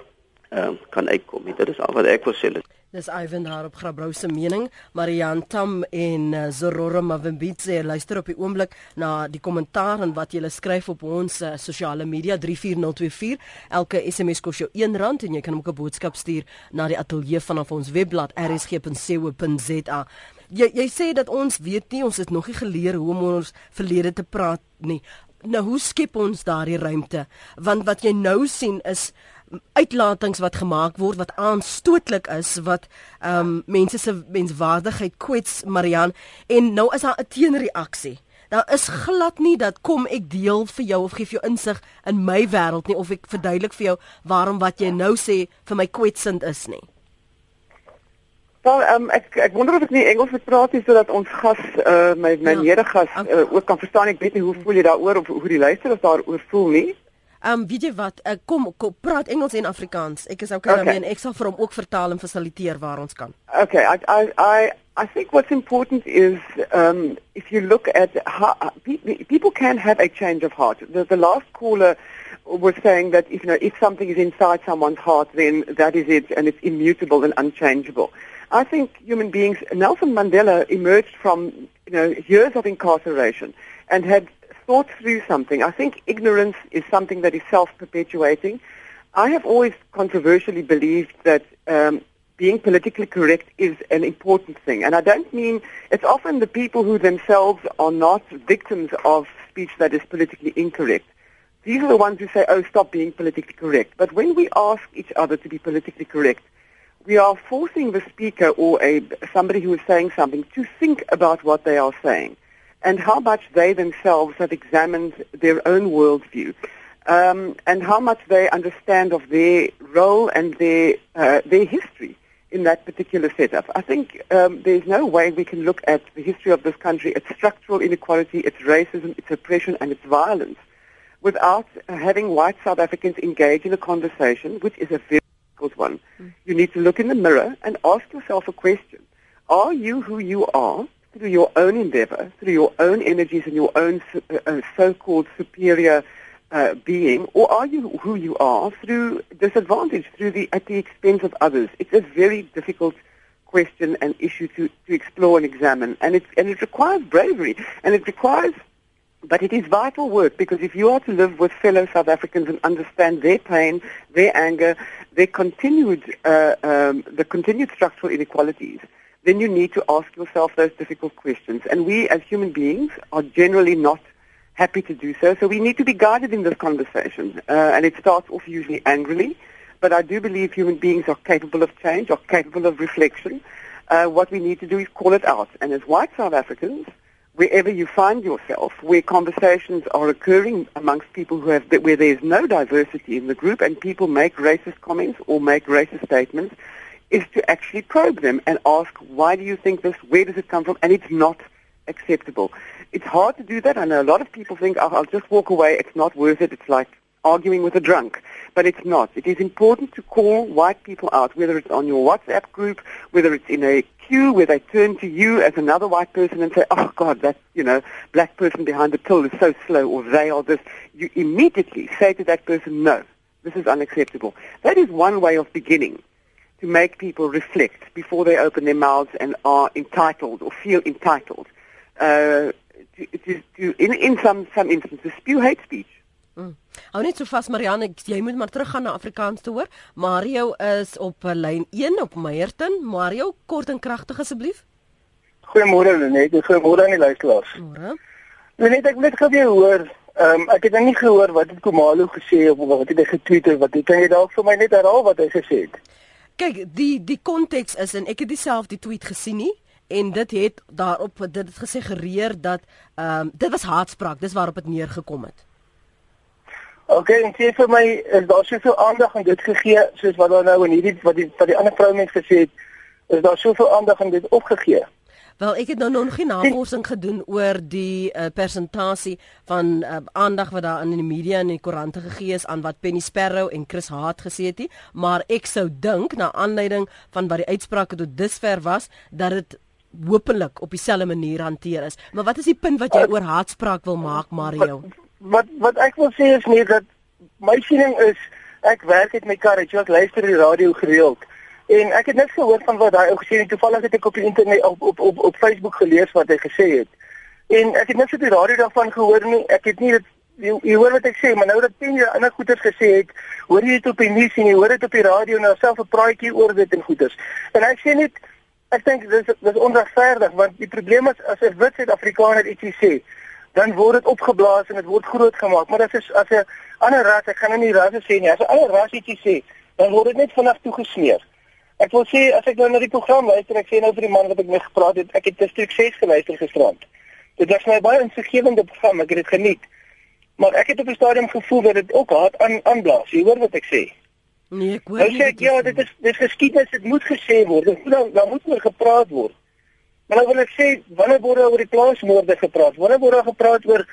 uh, kan uitkom nie. Dit is al wat ek wil sê. Dis Ivan daar op Grabouw se mening, Marian Tam en uh, Zororo Mavembitse luister op die oomblik na die kommentaar en wat julle skryf op ons uh, sosiale media 34024. Elke SMS kos jou R1 en jy kan ook 'n boodskap stuur na die ateljee vanaf ons webblad rsg.co.za. Jy jy sê dat ons weet nie, ons het nog nie geleer hoe om ons verlede te praat nie. Nou hoe skep ons daardie ruimte? Want wat jy nou sien is uitlatings wat gemaak word wat aanstootlik is wat ehm um, mense se menswaardigheid kwets Marian en nou is daar 'n teenreaksie. Daar is glad nie dat kom ek deel vir jou of gee vir jou insig in my wêreld nie of ek verduidelik vir jou waarom wat jy nou sê vir my kwetsend is nie. Wel, um, ek ek wonder of ek nie Engels moet praat nie sodat ons gas uh, my my ja. mede-gas uh, ook kan verstaan. Ek weet nie hoe voel jy daaroor of hoe die luisteraars daaroor voel nie. Ehm um, weet jy wat, uh, kom, kom praat Engels en Afrikaans. Ek is okay, okay. daarmee en ek sal vir hom ook vertaal en fasiliteer waar ons kan. Okay, I I I I think what's important is um if you look at how people can have a change of heart. The, the last caller was saying that if you know if something is inside someone's heart then that is it and it's immutable and unchangeable. I think human beings Nelson Mandela emerged from you know years of incarceration and had thought through something. I think ignorance is something that is self-perpetuating. I have always controversially believed that um, being politically correct is an important thing. And I don't mean, it's often the people who themselves are not victims of speech that is politically incorrect. These are the ones who say, oh, stop being politically correct. But when we ask each other to be politically correct, we are forcing the speaker or a, somebody who is saying something to think about what they are saying and how much they themselves have examined their own worldview, um, and how much they understand of their role and their uh, their history in that particular setup. I think um, there's no way we can look at the history of this country, its structural inequality, its racism, its oppression, and its violence, without having white South Africans engage in a conversation, which is a very difficult one. Mm. You need to look in the mirror and ask yourself a question. Are you who you are? Through your own endeavor, through your own energies and your own uh, uh, so-called superior uh, being, or are you who you are through disadvantage, through the at the expense of others? It's a very difficult question and issue to, to explore and examine, and it and it requires bravery, and it requires But it is vital work because if you are to live with fellow South Africans and understand their pain, their anger, their continued, uh, um, the continued structural inequalities, then you need to ask yourself those difficult questions. And we as human beings are generally not happy to do so. So we need to be guided in this conversation. Uh, and it starts off usually angrily. But I do believe human beings are capable of change, are capable of reflection. Uh, what we need to do is call it out. And as white South Africans, wherever you find yourself, where conversations are occurring amongst people who have, where there is no diversity in the group and people make racist comments or make racist statements, is to actually probe them and ask, why do you think this? Where does it come from? And it's not acceptable. It's hard to do that. I know a lot of people think, oh, I'll just walk away. It's not worth it. It's like arguing with a drunk. But it's not. It is important to call white people out, whether it's on your WhatsApp group, whether it's in a queue where they turn to you as another white person and say, oh, God, that, you know, black person behind the till is so slow, or they are this. You immediately say to that person, no, this is unacceptable. That is one way of beginning to make people reflect before they open their mouths and are entitled or feel entitled uh, to, to, to in, in some, some instances, spew hate speech. Mm. Hou net so vas Marianne, jy moet maar teruggaan na Afrikaans toe hoor. Mario is op lyn 1 op Meyerton. Mario, kort en kragtig asseblief. Goeiemôre Lenet, goeiemôre aan die luisteraars. Môre. Lenet, ek net gou weer hoor. Ehm um, ek het nou nie gehoor wat het Komalo gesê of wat het hy getweet of wat het kan jy dalk vir my net herhaal wat hy gesê het? Kyk, die die konteks is en ek het dieself die tweet gesien nie en dit het daarop dit het gesê gereer dat ehm um, dit was haatspraak, dis waarop dit neergekom het. OK, en sê vir my is daar soveel aandag aan dit gegee soos wat daar nou in hierdie wat die wat die ander vroumense gesê het, is daar soveel aandag aan dit opgegee? Wel, ek het nou nog geen navorsing gedoen oor die uh, persentasie van uh, aandag wat daar in die media en in die koerante gegee is aan wat Penny Sparrow en Chris Hart gesê het nie, maar ek sou dink na aanleiding van wat die uitsprake tot dusver was dat dit hopelik op dieselfde manier hanteer is. Maar wat is die punt wat jy oor haatspraak wil maak, Mario? Wat, wat ek wil sê is nie dat my siening is ek werk met my kar, ek luister die radio gereeld. En ek het net gehoor van wat daai ou gesê het. Toevallig het ek op die internet op op op, op Facebook gelees wat hy gesê het. En ek het net so die radio daarvan gehoor nie. Ek het nie dit jy, hoor wat ek sê, maar nou dat teen jy ander goeters gesê het, hoor jy dit op die nuus en jy hoor dit op die radio en self 'n praatjie oor dit en goeters. En ek sê net ek dink dis dis onregverdig want die probleem is as 'n wit Suid-Afrikaner ietsie sê, dan word dit opgeblaas en dit word groot gemaak. Maar as is as 'n ander ras, ek gaan nou nie rasse sê nie, as 'n ander ras ietsie sê, dan word dit net vinnig toegesmeer. Ek wil sê as ek nou na die program luister, ek sê nou vir die man wat ek mee gepraat het, ek het te stuk 6 geluister gisterand. Dit was my baie insiggewende program, ek het dit geniet. Maar ek het op die stadium gevoel dat dit ook hard aan aanblaas. Jy hoor wat ek sê? Nee, ek hoor. Ek sê ja, dit is dit is geskiedenis, dit moet gesê word. Dit moet dan moet oor gepraat word. Maar nou wil ek sê wanneer word oor die plaasmoorde gepraat? Wanneer word gepraat oor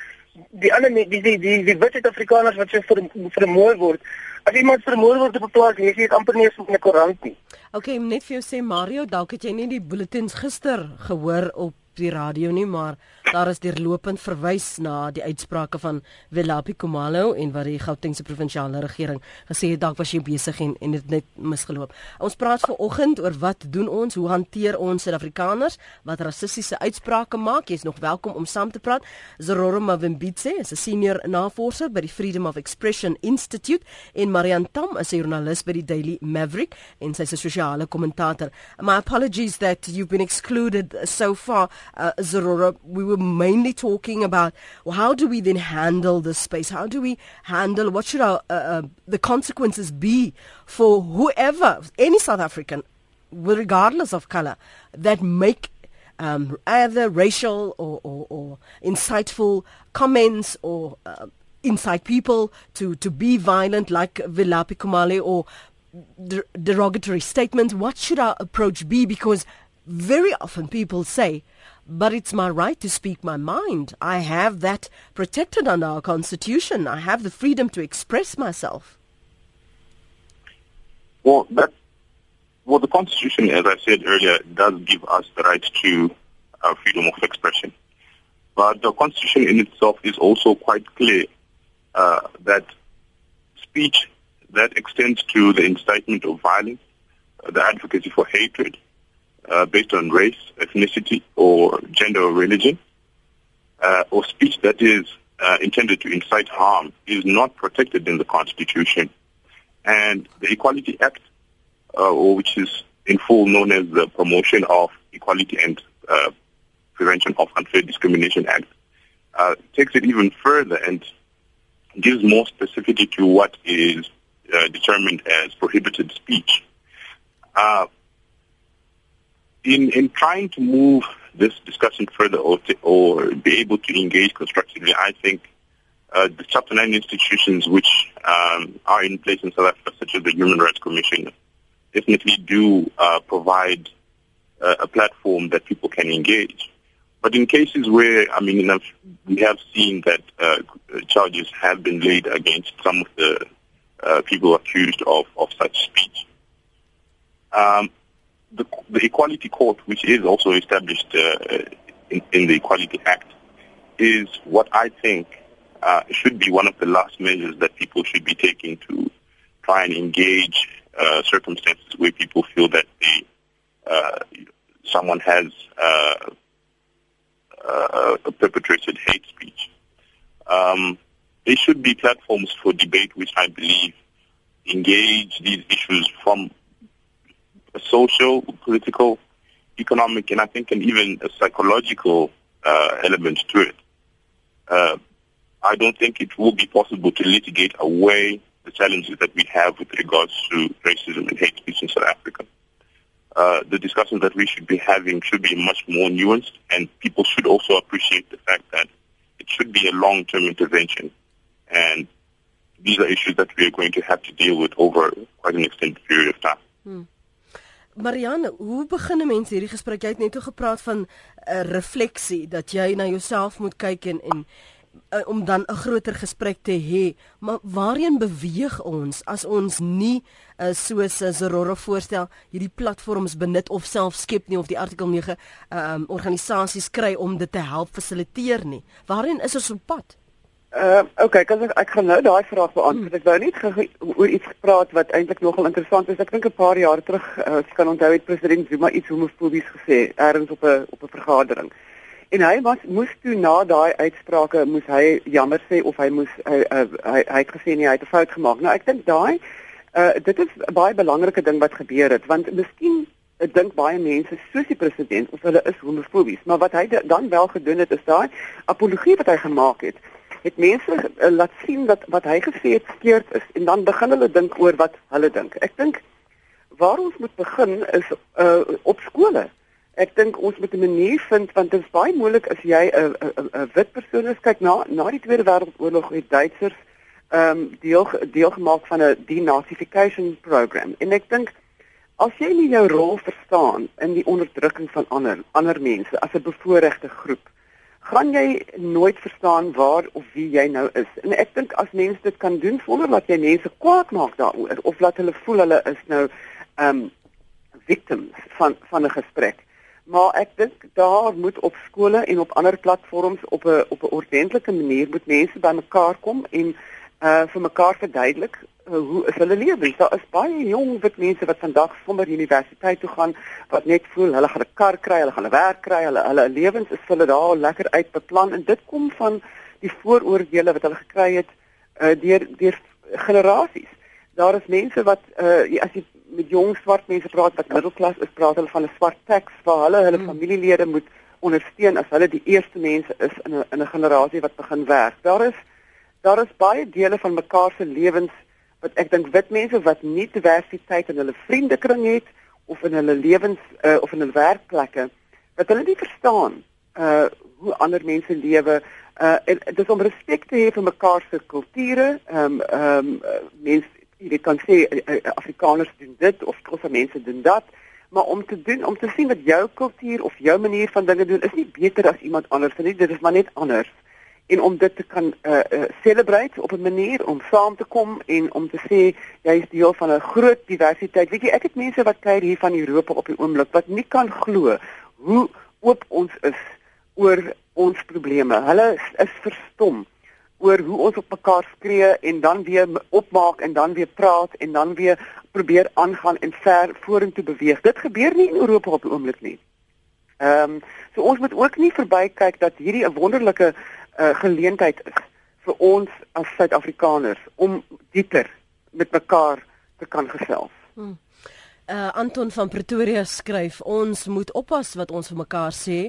die ander die die die, die, die wit Suid-Afrikaners wat so ver, vermoor word? As iemand vermoor word op 'n plaas, lees jy dit amper nie eens in 'n koerant nie. Okay, net vir jou sê Mario, dalk het jy nie die bulletins gister gehoor op die radio nie, maar daar is deurlopend verwys na die uitsprake van Velapi Komalo en wat die Gautengse provinsiale regering gesê het dalk was jy besig en en dit net misgeloop. Ons praat vanoggend oor wat doen ons, hoe hanteer ons Suid-Afrikaners wat rassistiese uitsprake maak. Jy's nog welkom om saam te praat. Zororo Mavimbitse is 'n senior navorser by die Freedom of Expression Institute en Marian Tam is 'n joernalis by die Daily Maverick en sy's 'n sosiale kommentator. My apologies that you've been excluded so far uh, Zorora, we were mainly talking about well, how do we then handle this space? How do we handle what should our uh, uh, the consequences be for whoever, any South African, regardless of color, that make um, either racial or, or, or, insightful comments or uh, incite people to, to be violent like Vilapi Kumale or derogatory statements. What should our approach be? Because very often people say, but it's my right to speak my mind. I have that protected under our constitution. I have the freedom to express myself. Well, that well, the constitution, as I said earlier, does give us the right to uh, freedom of expression. But the constitution in itself is also quite clear uh, that speech that extends to the incitement of violence, uh, the advocacy for hatred, uh, based on race, ethnicity, or gender or religion uh, or speech that is uh, intended to incite harm is not protected in the Constitution. And the Equality Act, uh, which is in full known as the Promotion of Equality and uh, Prevention of Unfair Discrimination Act, uh, takes it even further and gives more specificity to what is determined as prohibited speech. In in trying to move this discussion further or, to, or be able to engage constructively, I think uh, the Chapter 9 institutions which um, are in place in South Africa, such as the Human Rights Commission, definitely do uh, provide uh, a platform that people can engage. But in cases where, I mean, we have seen that uh, charges have been laid against some of the uh, people accused of, of such speech. Um, the, the, Equality Court, which is also established uh, in, in, the Equality Act, is what I think uh, should be one of the last measures that people should be taking to try and engage uh, circumstances where people feel that they, uh, someone has uh, perpetrated hate speech. Um, there should be platforms for debate which I believe engage these issues from a social, political, economic, and I think and even a psychological uh, element to it. Uh, I don't think it will be possible to litigate away the challenges that we have with regards to racism and hate speech in South Africa. Uh, the discussions that we should be having should be much more nuanced, and people should also appreciate the fact that it should be a long-term intervention, and these are issues that we are going to have to deal with over quite an extended period of time. Hmm. Marianne, hoe begin 'n mens hierdie gesprek? Jy het net o gepraat van 'n uh, refleksie dat jy na jouself moet kyk en en uh, om dan 'n groter gesprek te hê. Maar waarheen beweeg ons as ons nie uh, soos Zororo voorstel hierdie platforms benut of self skep nie of die artikel 9 um, organisasies kry om dit te help fasiliteer nie. Waarheen is ons op pad? Uh okay, kan ek ek gaan nou daai vraag beantwoord. Ek wou net oor iets gepraat wat eintlik nogal interessant is. Ek dink 'n paar jaar terug, uh, as jy kan onthou, het president Zuma iets homofobies gesê ergens op 'n op 'n vergadering. En hy was moes toe na daai uitsprake moes hy jammer sê of hy moes hy hy, hy, hy het gesê nee, hy het 'n fout gemaak. Nou ek dink daai uh dit is 'n baie belangrike ding wat gebeur het want miskien ek dink baie mense soos die president of hulle is homofobies, maar wat hy dan wel gedoen het is daai apologie wat hy gemaak het het mense uh, laat sien dat wat hy gesê het verkeerd is en dan begin hulle dink oor wat hulle dink. Ek dink waar ons moet begin is uh op skole. Ek dink ons moet 'n manier vind want dit is baie moeilik as jy 'n 'n 'n wit persoon is. Kyk na na die Tweede Wêreldoorlog het Duitsers ehm um, deel deel gemaak van 'n denazification program. En ek dink as jy nie jou rol verstaan in die onderdrukking van ander ander mense as 'n bevoorregte groep gaan jy nooit verstaan waar of wie jy nou is? En ek dink as mense dit kan doen sonder dat jy mense kwaad maak daaroor of laat hulle voel hulle is nou ehm um, victims van van 'n gesprek. Maar ek dink daar moet op skole en op ander platforms op 'n op 'n ordentlike manier moet mense bymekaar kom en uh vir mekaar verduidelik uh, hoe is hulle lewe. Daar is baie jong wit mense wat vandag sonder universiteit toe gaan wat net voel hulle gaan 'n kar kry, hulle gaan 'n werk kry, hulle hulle lewens is hulle daar lekker uitbeplan en dit kom van die vooroordeele wat hulle gekry het uh deur deur generasies. Daar is mense wat uh as jy met jong swart mense praat wat middelklas is, praat hulle van 'n swart tax waar hulle hulle hmm. familielede moet ondersteun as hulle die eerste mense is in 'n in 'n generasie wat begin werk. Daar is daar is baie dele van mekaar se lewens wat ek dink wit mense wat nie diversiteit in hulle vriendekring het of in hulle lewens uh, of in hulle werkplekke wat hulle nie verstaan uh hoe ander mense lewe. Uh en dit is om respek te hê vir mekaar se kulture. Ehm um, ehm um, mense jy kan sê Afrikaners doen dit of kosse mense doen dat maar om te doen om te sien wat jou kultuur of jou manier van dinge doen is nie beter as iemand anders nie. Dit is maar net anders en om dit te kan uh, uh, celebrate op 'n manier om saam te kom en om te sê jy is deel van 'n groot diversiteit weet jy ek het mense wat kuier hier van Europa op die oomblik wat nie kan glo hoe oop ons is oor ons probleme hulle is, is verstom oor hoe ons op mekaar skree en dan weer opmaak en dan weer praat en dan weer probeer aangaan en ver vorentoe beweeg. Dit gebeur nie in Europa op die oomblik nie. Ehm um, so ons moet ook nie verbykyk dat hierdie 'n wonderlike uh, geleentheid is vir ons as Suid-Afrikaners om dieper met mekaar te kan gesels. Hmm. Uh, Anton van Pretoria skryf ons moet oppas wat ons vir mekaar sê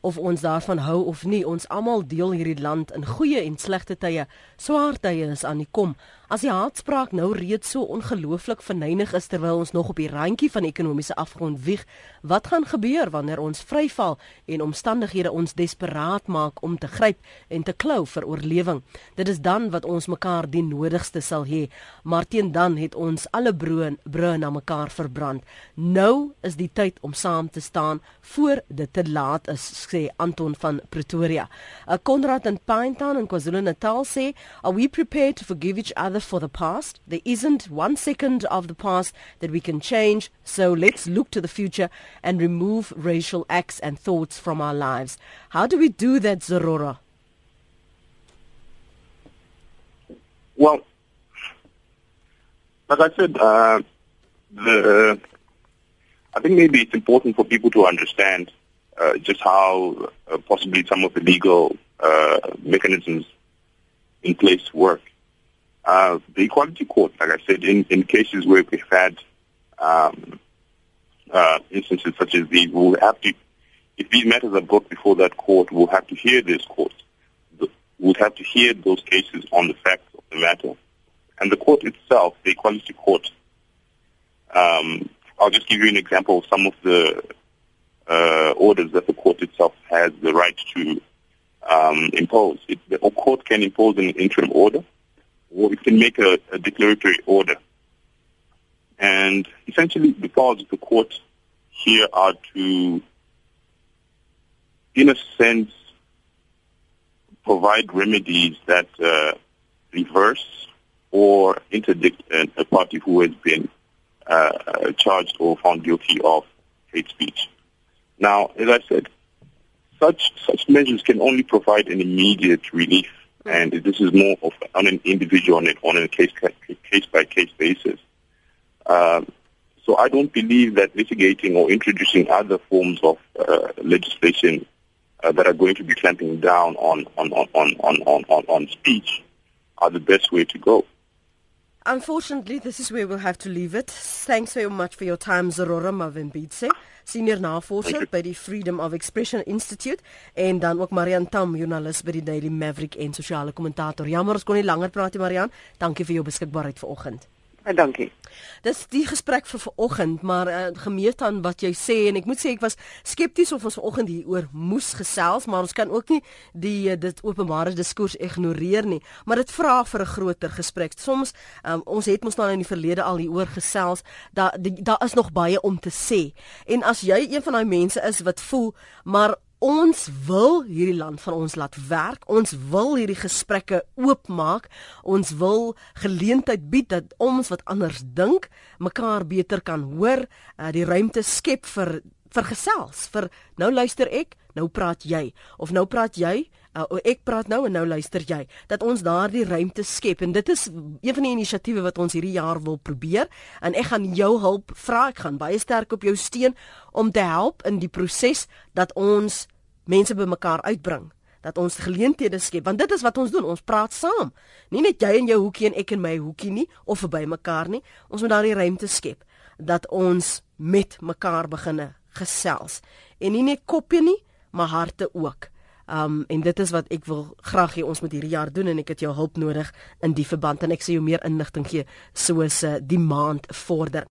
of ons daarvan hou of nie ons almal deel hierdie land in goeie en slegte tye swaar tye is aan die kom As die haatspraak nou reeds so ongelooflik verneig is terwyl ons nog op die randjie van ekonomiese afgrond wieg, wat gaan gebeur wanneer ons vryval en omstandighede ons desperaat maak om te gryp en te klou vir oorlewing? Dit is dan wat ons mekaar die nodigste sal hê, maar teen dan het ons alle broe broe na mekaar verbrand. Nou is die tyd om saam te staan voor dit te laat is, sê Anton van Pretoria. uh, Konrad in Pinetown in KwaZulu-Natal sê, "Are we prepared to forgive each other?" for the past. There isn't one second of the past that we can change. So let's look to the future and remove racial acts and thoughts from our lives. How do we do that, Zorora? Well, like I said, uh, the, I think maybe it's important for people to understand uh, just how uh, possibly some of the legal uh, mechanisms in place work. Uh, the Equality Court, like I said, in, in cases where we've had um, uh, instances such as these, we'll have to, if these matters are brought before that court, we'll have to hear this court. We'll have to hear those cases on the facts of the matter. And the court itself, the Equality Court, um, I'll just give you an example of some of the uh, orders that the court itself has the right to um, impose. It, the court can impose an interim order or it can make a, a declaratory order. And essentially, the powers of the court here are to, in a sense, provide remedies that uh, reverse or interdict a, party who has been uh, charged or found guilty of hate speech. Now, as I said, such such measures can only provide an immediate relief and this is more of on an individual on, it, on a case case by case basis. Um, so I don't believe that litigating or introducing other forms of uh, legislation uh, that are going to be clamping down on on, on, on, on, on, on speech are the best way to go. Unfortunately, this is where we'll have to leave it. Thanks very much for your time, Zorora Mavimbitse. senior navorser by die Freedom of Expression Institute en dan ook Marian Tam, joernalis by die Daily Maverick en sosiale kommentator. Jammer ons kon nie langer praat nie, Marian. Dankie vir jou beskikbaarheid vanoggend. Ja, dankie. Dis die gesprek vir vanoggend, maar uh, gemeet aan wat jy sê en ek moet sê ek was skepties of ons vanoggend hieroor moes gesels, maar ons kan ook nie die uh, dit openbare diskurs ignoreer nie, maar dit vra vir 'n groter gesprek. Soms um, ons het mos nou in die verlede al hieroor gesels, daar daar is nog baie om te sê. En as jy een van daai mense is wat voel, maar Ons wil hierdie land van ons laat werk. Ons wil hierdie gesprekke oopmaak. Ons wil geleentheid bied dat ons wat anders dink, mekaar beter kan hoor, uh, die ruimte skep vir vir gesels. Vir nou luister ek, nou praat jy of nou praat jy, uh, ek praat nou en nou luister jy. Dat ons daardie ruimte skep. En dit is een van die inisiatiewe wat ons hierdie jaar wil probeer. En ek gaan jou hulp vra. Ek gaan baie sterk op jou steun om te help in die proses dat ons mense bymekaar uitbring. Dat ons geleenthede skep. Want dit is wat ons doen. Ons praat saam. Nie net jy en jou hoekie en ek en my hoekie nie of verby mekaar nie. Ons moet daardie ruimte skep dat ons met mekaar beginne gesels. En nie net koppe nie maar harte ook um en dit is wat ek wil graag hê ons moet hierdie jaar doen en ek het jou hulp nodig in die verband. En ek sê jou meer inligting gee soos uh, die maand vorder